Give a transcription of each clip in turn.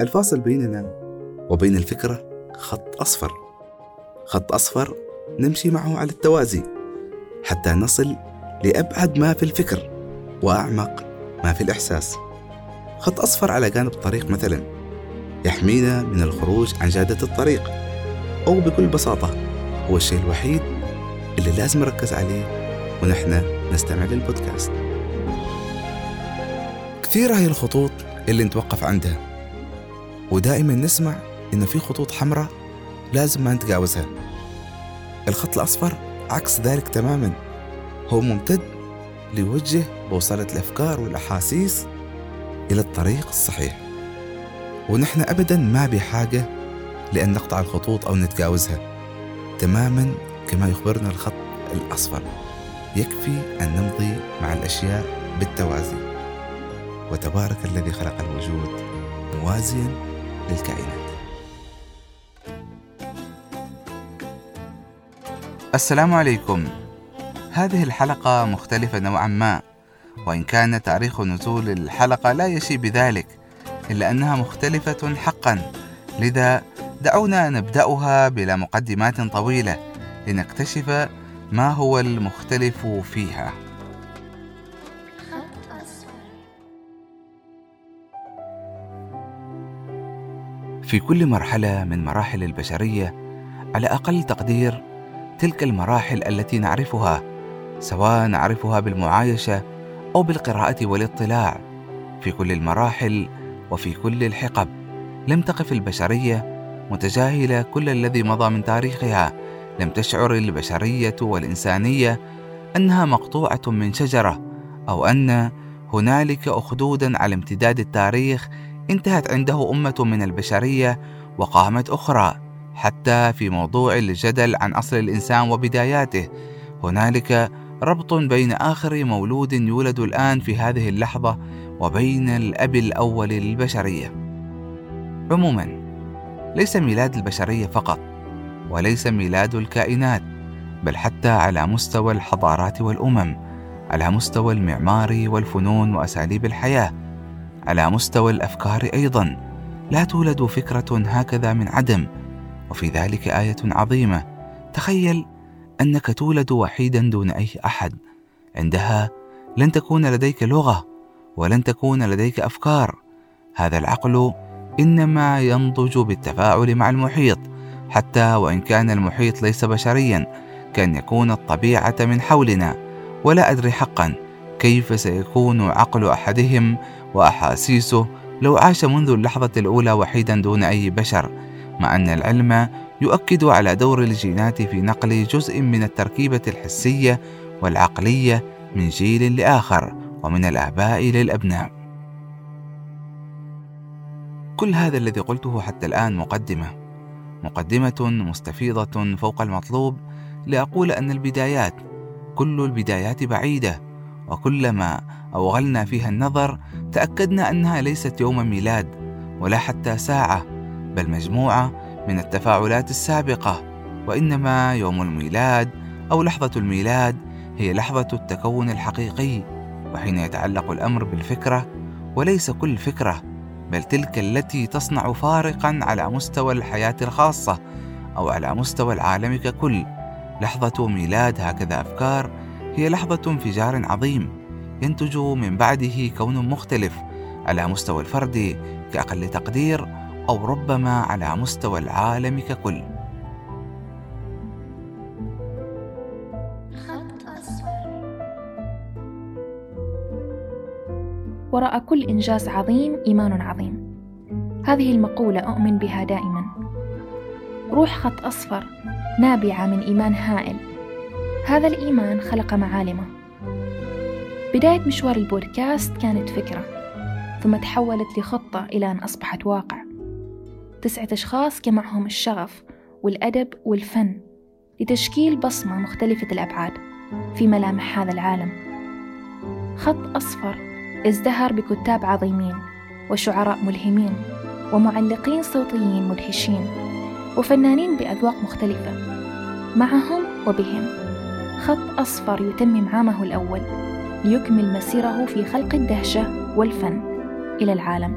الفاصل بيننا وبين الفكرة خط أصفر. خط أصفر نمشي معه على التوازي حتى نصل لأبعد ما في الفكر وأعمق ما في الإحساس. خط أصفر على جانب الطريق مثلا يحمينا من الخروج عن جادة الطريق أو بكل بساطة هو الشيء الوحيد اللي لازم نركز عليه ونحن نستمع للبودكاست. كثيرة هي الخطوط اللي نتوقف عندها. ودائما نسمع إن في خطوط حمراء لازم ما نتجاوزها. الخط الأصفر عكس ذلك تماما. هو ممتد ليوجه بوصلة الأفكار والأحاسيس إلى الطريق الصحيح. ونحن أبدا ما بحاجة لأن نقطع الخطوط أو نتجاوزها. تماما كما يخبرنا الخط الأصفر. يكفي أن نمضي مع الأشياء بالتوازي. وتبارك الذي خلق الوجود موازيا للكائنات. السلام عليكم. هذه الحلقة مختلفة نوعا ما وإن كان تاريخ نزول الحلقة لا يشي بذلك إلا أنها مختلفة حقا. لذا دعونا نبدأها بلا مقدمات طويلة لنكتشف ما هو المختلف فيها. في كل مرحلة من مراحل البشرية على أقل تقدير تلك المراحل التي نعرفها سواء نعرفها بالمعايشة أو بالقراءة والاطلاع. في كل المراحل وفي كل الحقب لم تقف البشرية متجاهلة كل الذي مضى من تاريخها. لم تشعر البشرية والإنسانية أنها مقطوعة من شجرة أو أن هنالك أخدودا على امتداد التاريخ انتهت عنده أمة من البشرية وقامت أخرى حتى في موضوع الجدل عن أصل الإنسان وبداياته هنالك ربط بين آخر مولود يولد الآن في هذه اللحظة وبين الأب الأول للبشرية. عموما ليس ميلاد البشرية فقط وليس ميلاد الكائنات بل حتى على مستوى الحضارات والأمم على مستوى المعمار والفنون وأساليب الحياة على مستوى الأفكار أيضا. لا تولد فكرة هكذا من عدم وفي ذلك آية عظيمة. تخيل أنك تولد وحيدا دون أي أحد. عندها لن تكون لديك لغة ولن تكون لديك أفكار. هذا العقل إنما ينضج بالتفاعل مع المحيط حتى وإن كان المحيط ليس بشريا كان يكون الطبيعة من حولنا. ولا أدري حقا كيف سيكون عقل أحدهم وأحاسيسه لو عاش منذ اللحظة الأولى وحيدا دون أي بشر مع أن العلم يؤكد على دور الجينات في نقل جزء من التركيبة الحسية والعقلية من جيل لآخر ومن الآباء للأبناء. كل هذا الذي قلته حتى الآن مقدمة، مقدمة مستفيضة فوق المطلوب لأقول أن البدايات كل البدايات بعيدة، وكلما أوغلنا فيها النظر تأكدنا أنها ليست يوم ميلاد ولا حتى ساعة، بل مجموعة من التفاعلات السابقة وإنما يوم الميلاد أو لحظة الميلاد هي لحظة التكون الحقيقي وحين يتعلق الأمر بالفكرة وليس كل فكرة بل تلك التي تصنع فارقا على مستوى الحياة الخاصة أو على مستوى العالم ككل. لحظة ميلاد هكذا أفكار هي لحظة انفجار عظيم ينتج من بعده كون مختلف على مستوى الفرد كأقل تقدير أو ربما على مستوى العالم ككل. وراء كل إنجاز عظيم إيمان عظيم. هذه المقولة أؤمن بها دائما. روح خط أصفر نابعة من إيمان هائل. هذا الإيمان خلق معالمه. بداية مشوار البودكاست كانت فكرة، ثم تحولت لخطة إلى أن أصبحت واقع. تسعة أشخاص جمعهم الشغف والأدب والفن لتشكيل بصمة مختلفة الأبعاد في ملامح هذا العالم خط أصفر ازدهر بكتاب عظيمين وشعراء ملهمين ومعلقين صوتيين مدهشين وفنانين بأذواق مختلفة معهم وبهم خط أصفر يتمم عامه الأول. ليكمل مسيره في خلق الدهشة والفن. إلى العالم.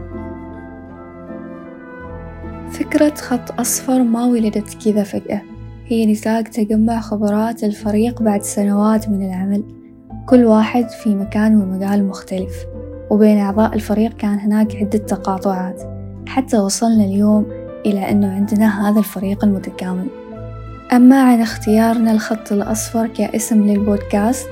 فكرة خط أصفر ما ولدت كذا فجأة. هي نتاج تجمع خبرات الفريق بعد سنوات من العمل. كل واحد في مكان ومجال مختلف. وبين أعضاء الفريق كان هناك عدة تقاطعات. حتى وصلنا اليوم إلى أنه عندنا هذا الفريق المتكامل. أما عن اختيارنا الخط الأصفر كاسم للبودكاست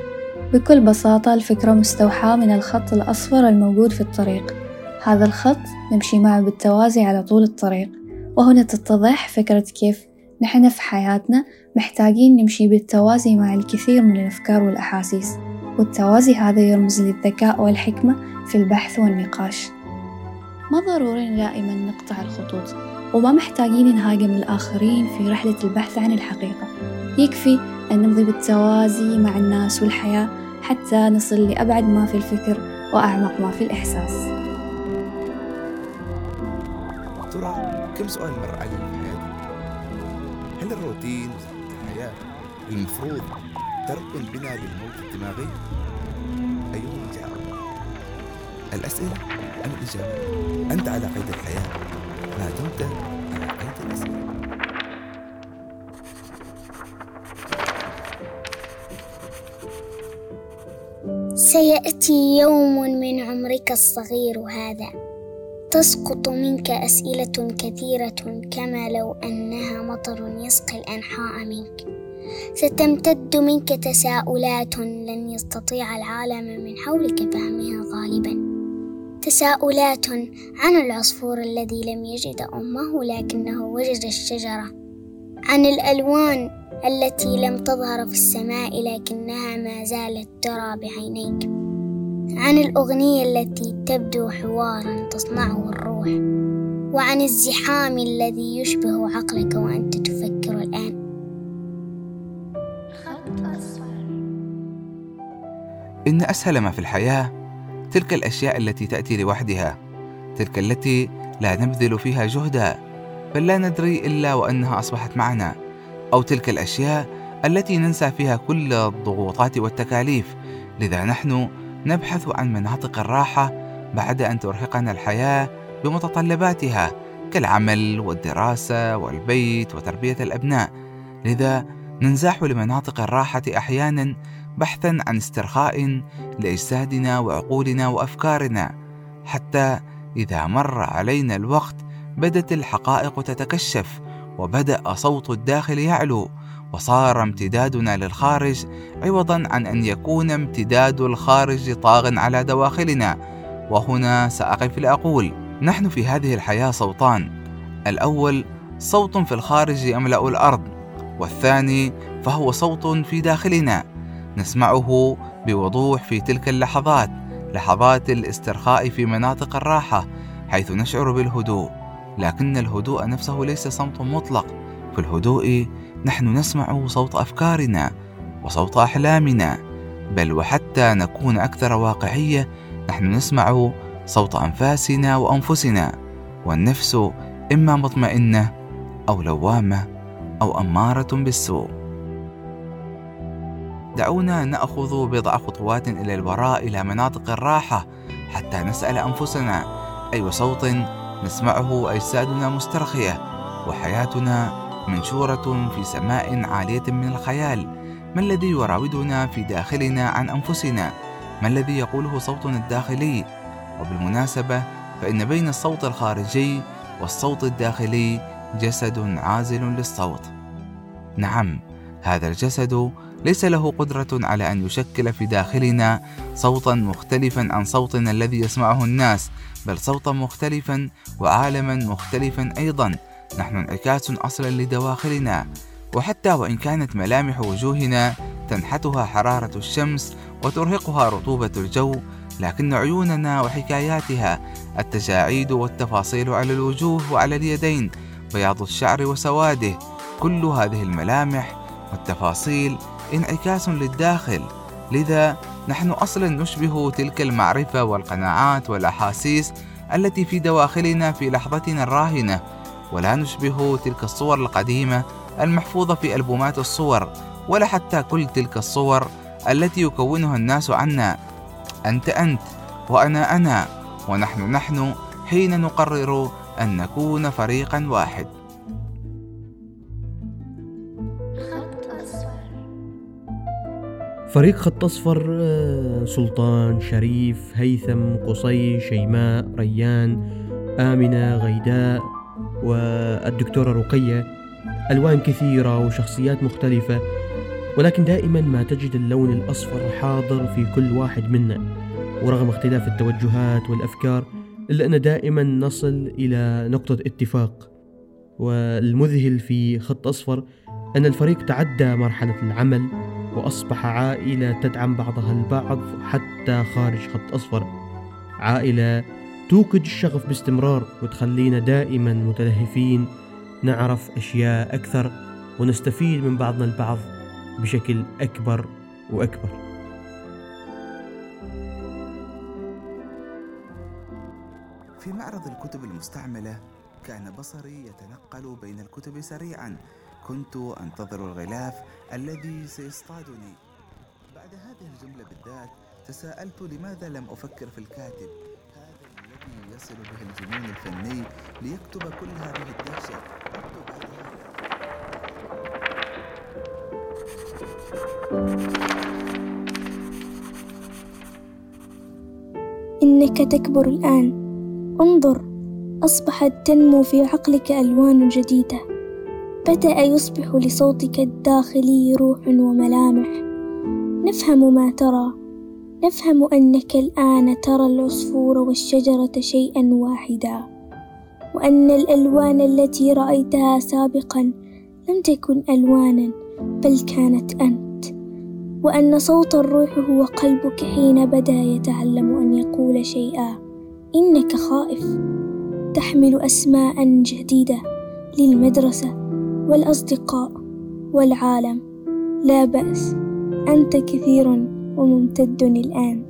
بكل بساطة الفكرة مستوحاة من الخط الأصفر الموجود في الطريق. هذا الخط نمشي معه بالتوازي على طول الطريق. وهنا تتضح فكرة كيف نحن في حياتنا محتاجين نمشي بالتوازي مع الكثير من الأفكار والأحاسيس. والتوازي هذا يرمز للذكاء والحكمة في البحث والنقاش. ما ضروري دائما نقطع الخطوط؟ وما محتاجين نهاجم الآخرين في رحلة البحث عن الحقيقة يكفي أن نمضي بالتوازي مع الناس والحياة حتى نصل لأبعد ما في الفكر وأعمق ما في الإحساس ترى كم سؤال مر علي في حياتي هل الروتين الحياة المفروض تركن بنا للموت الدماغي؟ أيهما جاء الأسئلة أم الإجابة؟ أنت على قيد الحياة ما دمت على قيد الأسئلة سيأتي يوم من عمرك الصغير هذا. تسقط منك أسئلة كثيرة كما لو أنها مطر يسقي الأنحاء منك. ستمتد منك تساؤلات لن يستطيع العالم من حولك فهمها غالبا. تساؤلات عن العصفور الذي لم يجد أمه لكنه وجد الشجرة. عن الألوان التي لم تظهر في السماء لكنها ما زالت ترى بعينيك. عن الأغنية التي تبدو حوارا تصنعه الروح. وعن الزحام الذي يشبه عقلك وأنت تفكر الآن. إن أسهل ما في الحياة تلك الأشياء التي تأتي لوحدها تلك التي لا نبذل فيها جهدا بل لا ندري إلا وأنها أصبحت معنا أو تلك الأشياء التي ننسى فيها كل الضغوطات والتكاليف لذا نحن نبحث عن مناطق الراحة بعد أن ترهقنا الحياة بمتطلباتها كالعمل والدراسة والبيت وتربية الأبناء لذا ننزاح لمناطق الراحة أحيانا بحثا عن استرخاء لأجسادنا وعقولنا وأفكارنا حتى إذا مر علينا الوقت بدت الحقائق تتكشف وبدأ صوت الداخل يعلو وصار امتدادنا للخارج عوضا عن أن يكون امتداد الخارج طاغ على دواخلنا. وهنا سأقف لأقول نحن في هذه الحياة صوتان. الأول صوت في الخارج يملا الأرض والثاني فهو صوت في داخلنا. نسمعه بوضوح في تلك اللحظات لحظات الاسترخاء في مناطق الراحة حيث نشعر بالهدوء. لكن الهدوء نفسه ليس صمت مطلق. في الهدوء نحن نسمع صوت أفكارنا وصوت أحلامنا. بل وحتى نكون أكثر واقعية نحن نسمع صوت أنفاسنا وأنفسنا. والنفس إما مطمئنة أو لوامة أو أمارة بالسوء. دعونا نأخذ بضع خطوات إلى الوراء إلى مناطق الراحة حتى نسأل أنفسنا. أي صوت نسمعه أجسادنا مسترخية وحياتنا منشورة في سماء عالية من الخيال. ما الذي يراودنا في داخلنا عن أنفسنا؟ ما الذي يقوله صوتنا الداخلي؟ وبالمناسبة فإن بين الصوت الخارجي والصوت الداخلي جسد عازل للصوت. نعم هذا الجسد ليس له قدرة على أن يشكل في داخلنا صوتا مختلفا عن صوتنا الذي يسمعه الناس بل صوتا مختلفا وعالما مختلفا أيضا. نحن انعكاس أصلا لدواخلنا وحتى وإن كانت ملامح وجوهنا تنحتها حرارة الشمس وترهقها رطوبة الجو لكن عيوننا وحكاياتها التجاعيد والتفاصيل على الوجوه وعلى اليدين بياض الشعر وسواده كل هذه الملامح والتفاصيل انعكاس للداخل. لذا نحن أصلا نشبه تلك المعرفة والقناعات والأحاسيس التي في دواخلنا في لحظتنا الراهنة ولا نشبه تلك الصور القديمة المحفوظة في ألبومات الصور ولا حتى كل تلك الصور التي يكونها الناس عنا. أنت أنت وأنا أنا ونحن نحن حين نقرر أن نكون فريقا واحد. فريق خط أصفر آه، سلطان شريف هيثم قصي شيماء ريان آمنة غيداء والدكتورة رقية. ألوان كثيرة وشخصيات مختلفة ولكن دائما ما تجد اللون الأصفر حاضر في كل واحد منا. ورغم اختلاف التوجهات والأفكار إلا أن دائما نصل إلى نقطة اتفاق. والمذهل في خط أصفر أن الفريق تعدى مرحلة العمل وأصبح عائلة تدعم بعضها البعض حتى خارج خط أصفر. عائلة توقد الشغف باستمرار وتخلينا دائما متلهفين نعرف أشياء أكثر ونستفيد من بعضنا البعض بشكل أكبر وأكبر. في معرض الكتب المستعملة كان بصري يتنقل بين الكتب سريعا كنت أنتظر الغلاف الذي سيصطادني. بعد هذه الجملة بالذات تساءلت لماذا لم أفكر في الكاتب؟ هذا الذي يصل به الجنون الفني ليكتب كل هذه الدهشة. أكتب إنك تكبر الآن. انظر أصبحت تنمو في عقلك ألوان جديدة. بدأ يصبح لصوتك الداخلي روح وملامح؟ نفهم ما ترى. نفهم أنك الآن ترى العصفور والشجرة شيئا واحدا وأن الألوان التي رأيتها سابقا لم تكن ألوانا بل كانت أنت. وأن صوت الروح هو قلبك حين بدأ يتعلم أن يقول شيئا. إنك خائف. تحمل أسماء جديدة للمدرسة. والأصدقاء والعالم لا بأس. أنت كثير وممتد الآن.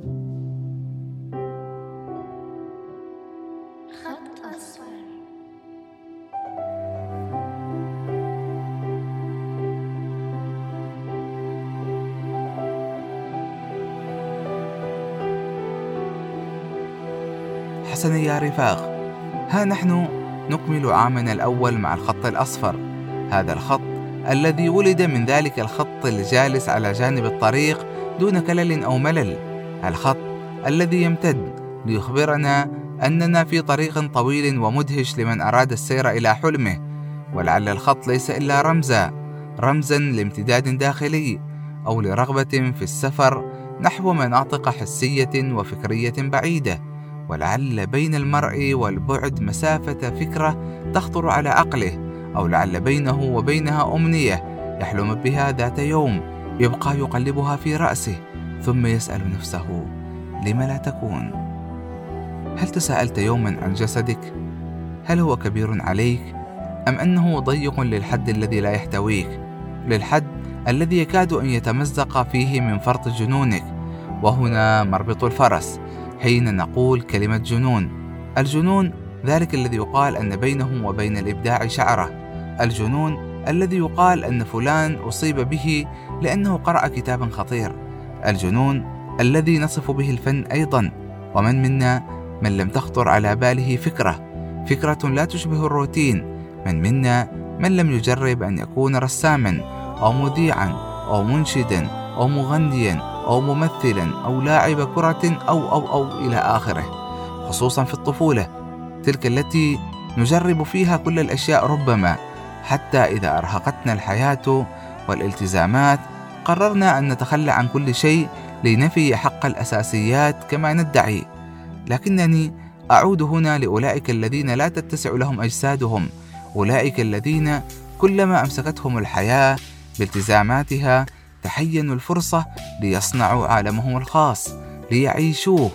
حسنا يا رفاق ها نحن نكمل عامنا الأول مع الخط الأصفر. هذا الخط الذي ولد من ذلك الخط الجالس على جانب الطريق دون كلل أو ملل. الخط الذي يمتد ليخبرنا أننا في طريق طويل ومدهش لمن أراد السير إلى حلمه. ولعل الخط ليس إلا رمزا رمزا لامتداد داخلي أو لرغبة في السفر نحو مناطق حسية وفكرية بعيدة. ولعل بين المرء والبعد مسافة فكرة تخطر على عقله أو لعل بينه وبينها أمنية يحلم بها ذات يوم يبقى يقلبها في رأسه ثم يسأل نفسه لم لا تكون؟ هل تساءلت يوما عن جسدك؟ هل هو كبير عليك؟ أم أنه ضيق للحد الذي لا يحتويك؟ للحد الذي يكاد أن يتمزق فيه من فرط جنونك وهنا مربط الفرس حين نقول كلمة جنون. الجنون ذلك الذي يقال أن بينه وبين الإبداع شعرة الجنون الذي يقال أن فلان أصيب به لأنه قرأ كتابا خطير. الجنون الذي نصف به الفن أيضا ومن منا من لم تخطر على باله فكرة فكرة لا تشبه الروتين. من منا من لم يجرب أن يكون رساما أو مذيعا أو منشدا أو مغنيا أو ممثلا أو لاعب كرة أو أو أو إلى آخره. خصوصا في الطفولة تلك التي نجرب فيها كل الأشياء ربما. حتى إذا أرهقتنا الحياة والالتزامات قررنا أن نتخلى عن كل شيء لنفي حق الأساسيات كما ندعي. لكنني أعود هنا لأولئك الذين لا تتسع لهم أجسادهم. أولئك الذين كلما أمسكتهم الحياة بالتزاماتها تحينوا الفرصة ليصنعوا عالمهم الخاص ليعيشوه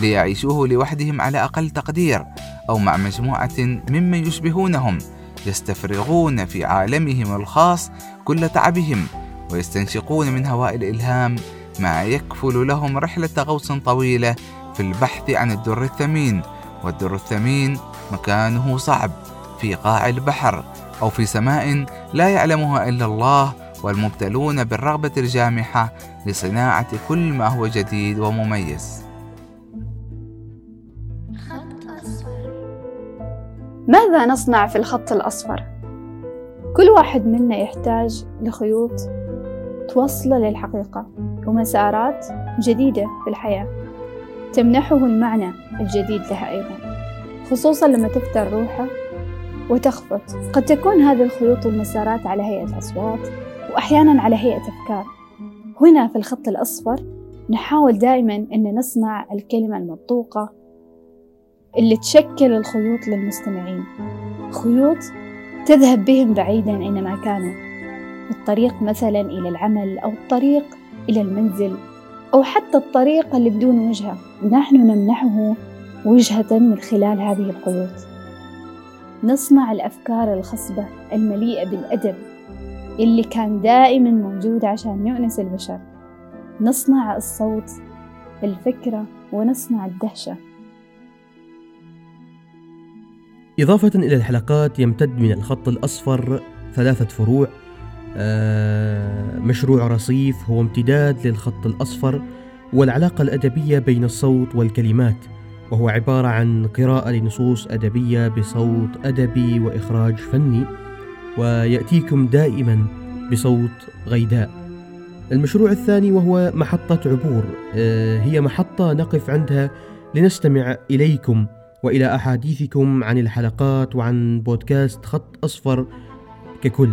ليعيشوه لوحدهم على أقل تقدير أو مع مجموعة ممن يشبهونهم. يستفرغون في عالمهم الخاص كل تعبهم ويستنشقون من هواء الإلهام ما يكفل لهم رحلة غوص طويلة في البحث عن الدر الثمين. والدر الثمين مكانه صعب في قاع البحر أو في سماء لا يعلمها إلا الله والمبتلون بالرغبة الجامحة لصناعة كل ما هو جديد ومميز. ماذا نصنع في الخط الأصفر؟ كل واحد منا يحتاج لخيوط توصله للحقيقة ومسارات جديدة في الحياة تمنحه المعنى الجديد لها أيضا خصوصا لما تفتر روحه وتخفت قد تكون هذه الخيوط والمسارات على هيئة أصوات وأحيانا على هيئة أفكار هنا في الخط الأصفر نحاول دائما أن نصنع الكلمة المنطوقة اللي تشكل الخيوط للمستمعين. خيوط تذهب بهم بعيدا أينما كانوا الطريق مثلا إلى العمل أو الطريق إلى المنزل أو حتى الطريق اللي بدون وجهة. نحن نمنحه وجهة من خلال هذه الخيوط. نصنع الأفكار الخصبة المليئة بالأدب اللي كان دائما موجود عشان يؤنس البشر. نصنع الصوت الفكرة ونصنع الدهشة. إضافة إلى الحلقات يمتد من الخط الأصفر ثلاثة فروع. آه، مشروع رصيف هو امتداد للخط الأصفر والعلاقة الأدبية بين الصوت والكلمات وهو عبارة عن قراءة لنصوص أدبية بصوت أدبي وإخراج فني ويأتيكم دائما بصوت غيداء. المشروع الثاني وهو محطة عبور. آه، هي محطة نقف عندها لنستمع إليكم. وإلى أحاديثكم عن الحلقات وعن بودكاست خط أصفر ككل.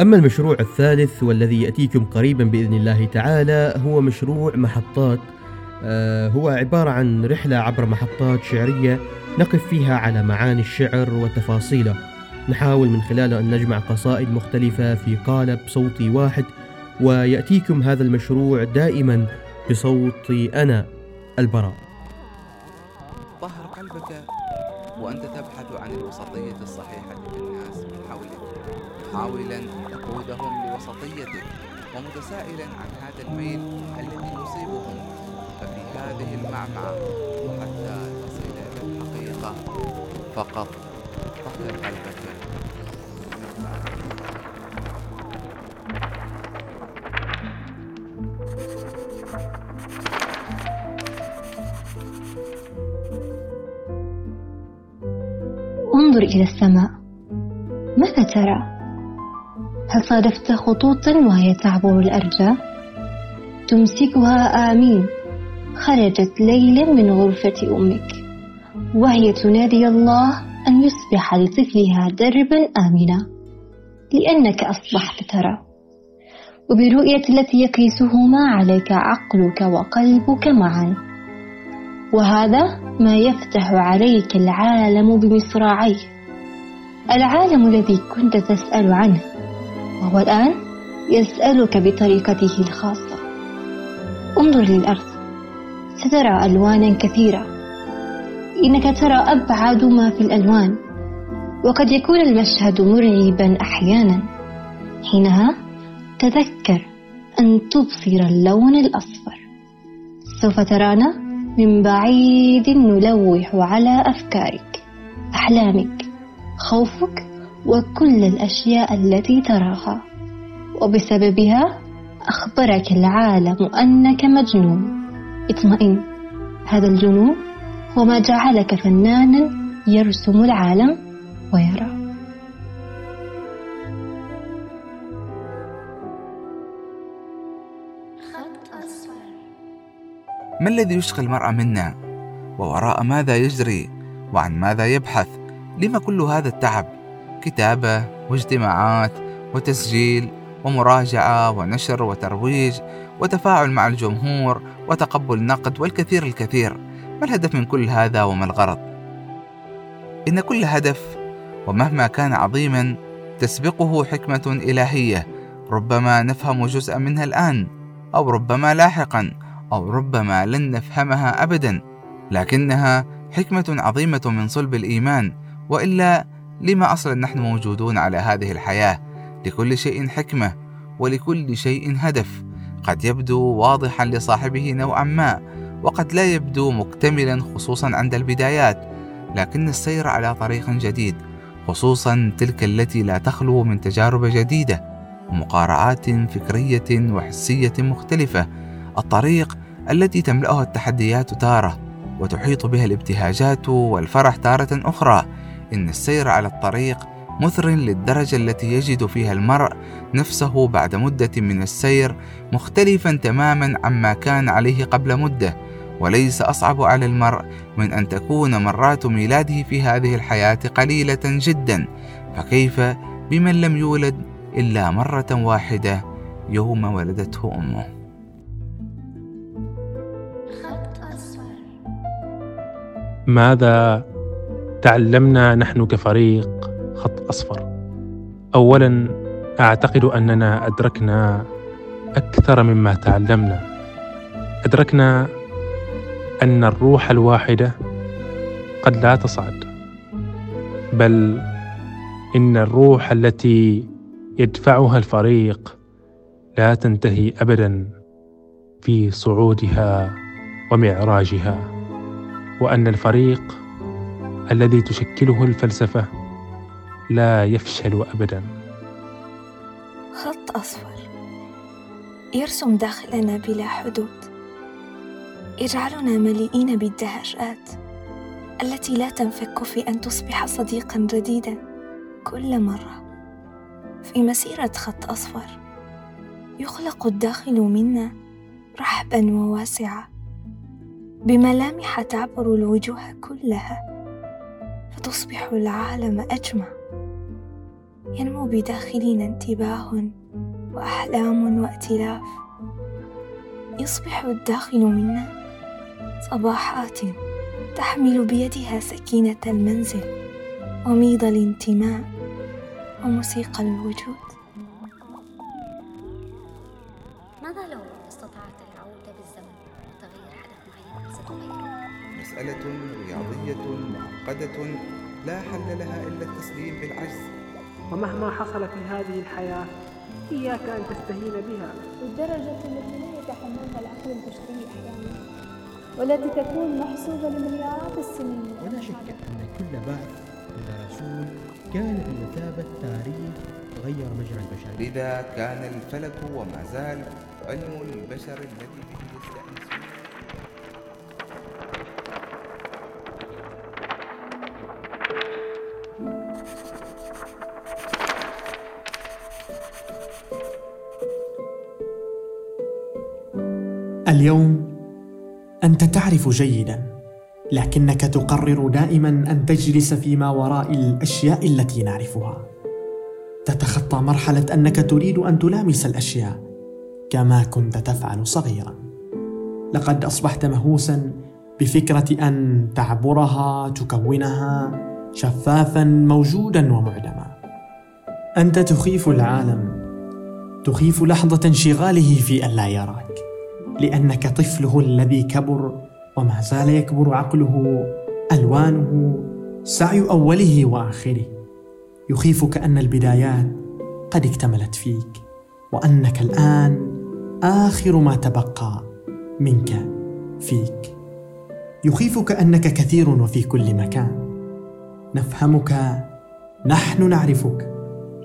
أما المشروع الثالث والذي يأتيكم قريبا بإذن الله تعالى هو مشروع محطات آه، هو عبارة عن رحلة عبر محطات شعرية نقف فيها على معاني الشعر وتفاصيله. نحاول من خلاله أن نجمع قصائد مختلفة في قالب صوتي واحد ويأتيكم هذا المشروع دائما بصوتي أنا البراء. محاولا أن تقودهم لوسطيتك ومتسائلا عن هذا الميل الذي يصيبهم. ففي هذه المعمعة وحتى تصل إلى الحقيقة فقط طهر قلبك انظر إلى السماء. ماذا ترى؟ هل صادفت خطوطا وهي تعبر الأرجاء؟ تمسكها آمين. خرجت ليلا من غرفة أمك. وهي تنادي الله أن يصبح لطفلها دربا آمنا لأنك أصبحت ترى. وبرؤية التي يقيسهما عليك عقلك وقلبك معا. وهذا ما يفتح عليك العالم بمصراعيه. العالم الذي كنت تسأل عنه. وهو الآن يسألك بطريقته الخاصة. انظر للأرض سترى ألوانا كثيرة. إنك ترى أبعد ما في الألوان وقد يكون المشهد مرعبا أحيانا. حينها تذكر أن تبصر اللون الأصفر. سوف ترانا من بعيد نلوح على أفكارك أحلامك خوفك وكل الأشياء التي تراها. وبسببها أخبرك العالم أنك مجنون. اطمئن هذا الجنون هو ما جعلك فنانا يرسم العالم ويرى. ما الذي يشغل المرء منا؟ ووراء ماذا يجري؟ وعن ماذا يبحث؟ لما كل هذا التعب؟ كتابة واجتماعات وتسجيل ومراجعة ونشر وترويج وتفاعل مع الجمهور وتقبل نقد والكثير الكثير. ما الهدف من كل هذا وما الغرض؟ إن كل هدف ومهما كان عظيما تسبقه حكمة إلهية ربما نفهم جزءا منها الآن أو ربما لاحقا أو ربما لن نفهمها أبدا لكنها حكمة عظيمة من صلب الإيمان وإلا لما أصلا نحن موجودون على هذه الحياة؟ لكل شيء حكمة ولكل شيء هدف. قد يبدو واضحا لصاحبه نوعا ما وقد لا يبدو مكتملا خصوصا عند البدايات لكن السير على طريق جديد خصوصا تلك التي لا تخلو من تجارب جديدة ومقارعات فكرية وحسية مختلفة الطريق التي تملأها التحديات تارة وتحيط بها الابتهاجات والفرح تارة أخرى. إن السير على الطريق مثر للدرجة التي يجد فيها المرء نفسه بعد مدة من السير مختلفا تماما عما كان عليه قبل مدة. وليس أصعب على المرء من أن تكون مرات ميلاده في هذه الحياة قليلة جدا. فكيف بمن لم يولد إلا مرة واحدة يوم ولدته أمه؟ ماذا تعلمنا نحن كفريق خط أصفر. أولا أعتقد أننا أدركنا أكثر مما تعلمنا. أدركنا أن الروح الواحدة قد لا تصعد بل إن الروح التي يدفعها الفريق لا تنتهي أبدا في صعودها ومعراجها وأن الفريق الذي تشكله الفلسفة لا يفشل أبدا. خط أصفر. يرسم داخلنا بلا حدود. يجعلنا مليئين بالدهشات التي لا تنفك في أن تصبح صديقا جديدا كل مرة. في مسيرة خط أصفر يخلق الداخل منا رحبا وواسعا بملامح تعبر الوجوه كلها. فتصبح العالم أجمع. ينمو بداخلنا انتباه وأحلام وائتلاف يصبح الداخل منا صباحات تحمل بيدها سكينة المنزل وميض الانتماء وموسيقى الوجود. ماذا لو استطعت العودة بالزمن؟ وتغيير حدث معين ستغيره؟ مسألة رياضية معقدة لا حل لها إلا التسليم بالعجز ومهما حصل في هذه الحياة إياك أن تستهين بها. بالدرجة التي لا يتحملها العقل البشري أحيانا والتي تكون محسوبة لمليارات السنين. ولا شك أن كل بعث إلى رسول كان بمثابة تاريخ غير مجرى البشر. لذا كان الفلك وما زال علم البشر الذي به اليوم أنت تعرف جيدا لكنك تقرر دائما أن تجلس فيما وراء الأشياء التي نعرفها. تتخطى مرحلة أنك تريد أن تلامس الأشياء كما كنت تفعل صغيرا. لقد أصبحت مهووسا بفكرة أن تعبرها تكونها شفافا موجودا ومعدما. أنت تخيف العالم تخيف لحظة انشغاله في أن لا يراك. لأنك طفله الذي كبر وما زال يكبر عقله ألوانه سعي أوله وآخره. يخيفك أن البدايات قد اكتملت فيك وأنك الآن آخر ما تبقى منك فيك. يخيفك أنك كثير وفي كل مكان. نفهمك نحن نعرفك.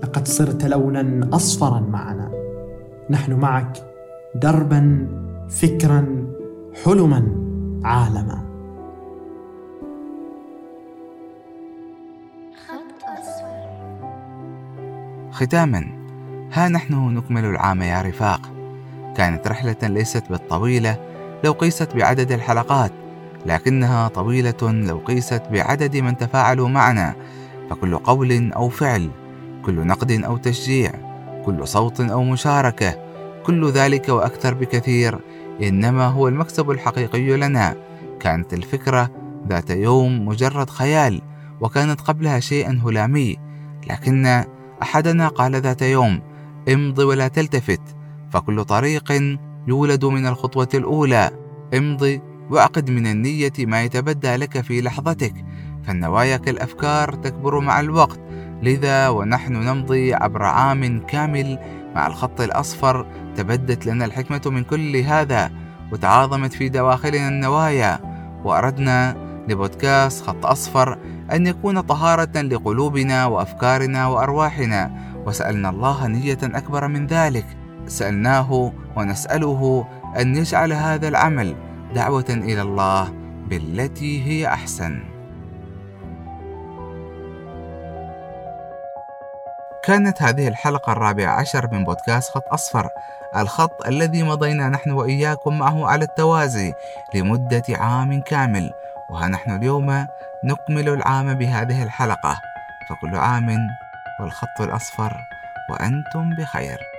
لقد صرت لونا اصفرا معنا. نحن معك دربا فكرا حلما عالما. ختاما ها نحن نكمل العام يا رفاق. كانت رحلة ليست بالطويلة لو قيست بعدد الحلقات لكنها طويلة لو قيست بعدد من تفاعلوا معنا. فكل قول أو فعل كل نقد أو تشجيع كل صوت أو مشاركة كل ذلك وأكثر بكثير. إنما هو المكسب الحقيقي لنا. كانت الفكرة ذات يوم مجرد خيال وكانت قبلها شيئا هلامي. لكن أحدنا قال ذات يوم امض ولا تلتفت فكل طريق يولد من الخطوة الأولى. امضي واعقد من النية ما يتبدى لك في لحظتك. فالنوايا كالأفكار تكبر مع الوقت. لذا ونحن نمضي عبر عام كامل مع الخط الأصفر تبدت لنا الحكمة من كل هذا وتعاظمت في دواخلنا النوايا وأردنا لبودكاست خط أصفر أن يكون طهارة لقلوبنا وأفكارنا وأرواحنا وسألنا الله نية أكبر من ذلك. سألناه ونسأله أن يجعل هذا العمل دعوة إلى الله بالتي هي أحسن. كانت هذه الحلقة الرابعة عشر من بودكاست خط أصفر. الخط الذي مضينا نحن وإياكم معه على التوازي لمدة عام كامل وها نحن اليوم نكمل العام بهذه الحلقة. فكل عام والخط الأصفر وأنتم بخير.